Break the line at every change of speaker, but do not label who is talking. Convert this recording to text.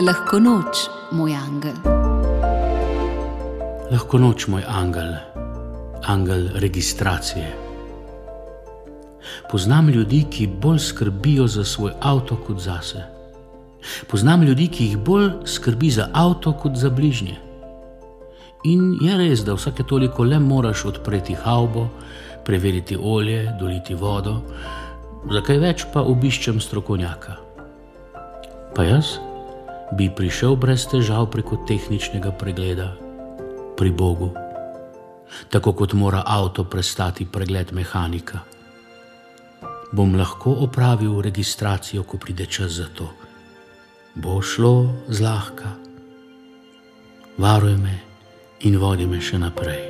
Lahko noč, moj angel.
Lahko noč, moj angel, angel registracije. Poznam ljudi, ki bolj skrbijo za svoj avto kot zase. Poznam ljudi, ki jih bolj skrbi za avto kot za bližnje. In je res, da vsake toliko le moraš odpreti haubo, preveriti olje, doliti vodo, za kaj več pa obiščem strokovnjaka. Pa jaz bi prišel brez težav preko tehničnega pregleda pri Bogu, tako kot mora avto prestati pregled mehanika. Bom lahko opravil registracijo, ko pride čas za to. Bo šlo zlahka, varuj me in vodi me še naprej.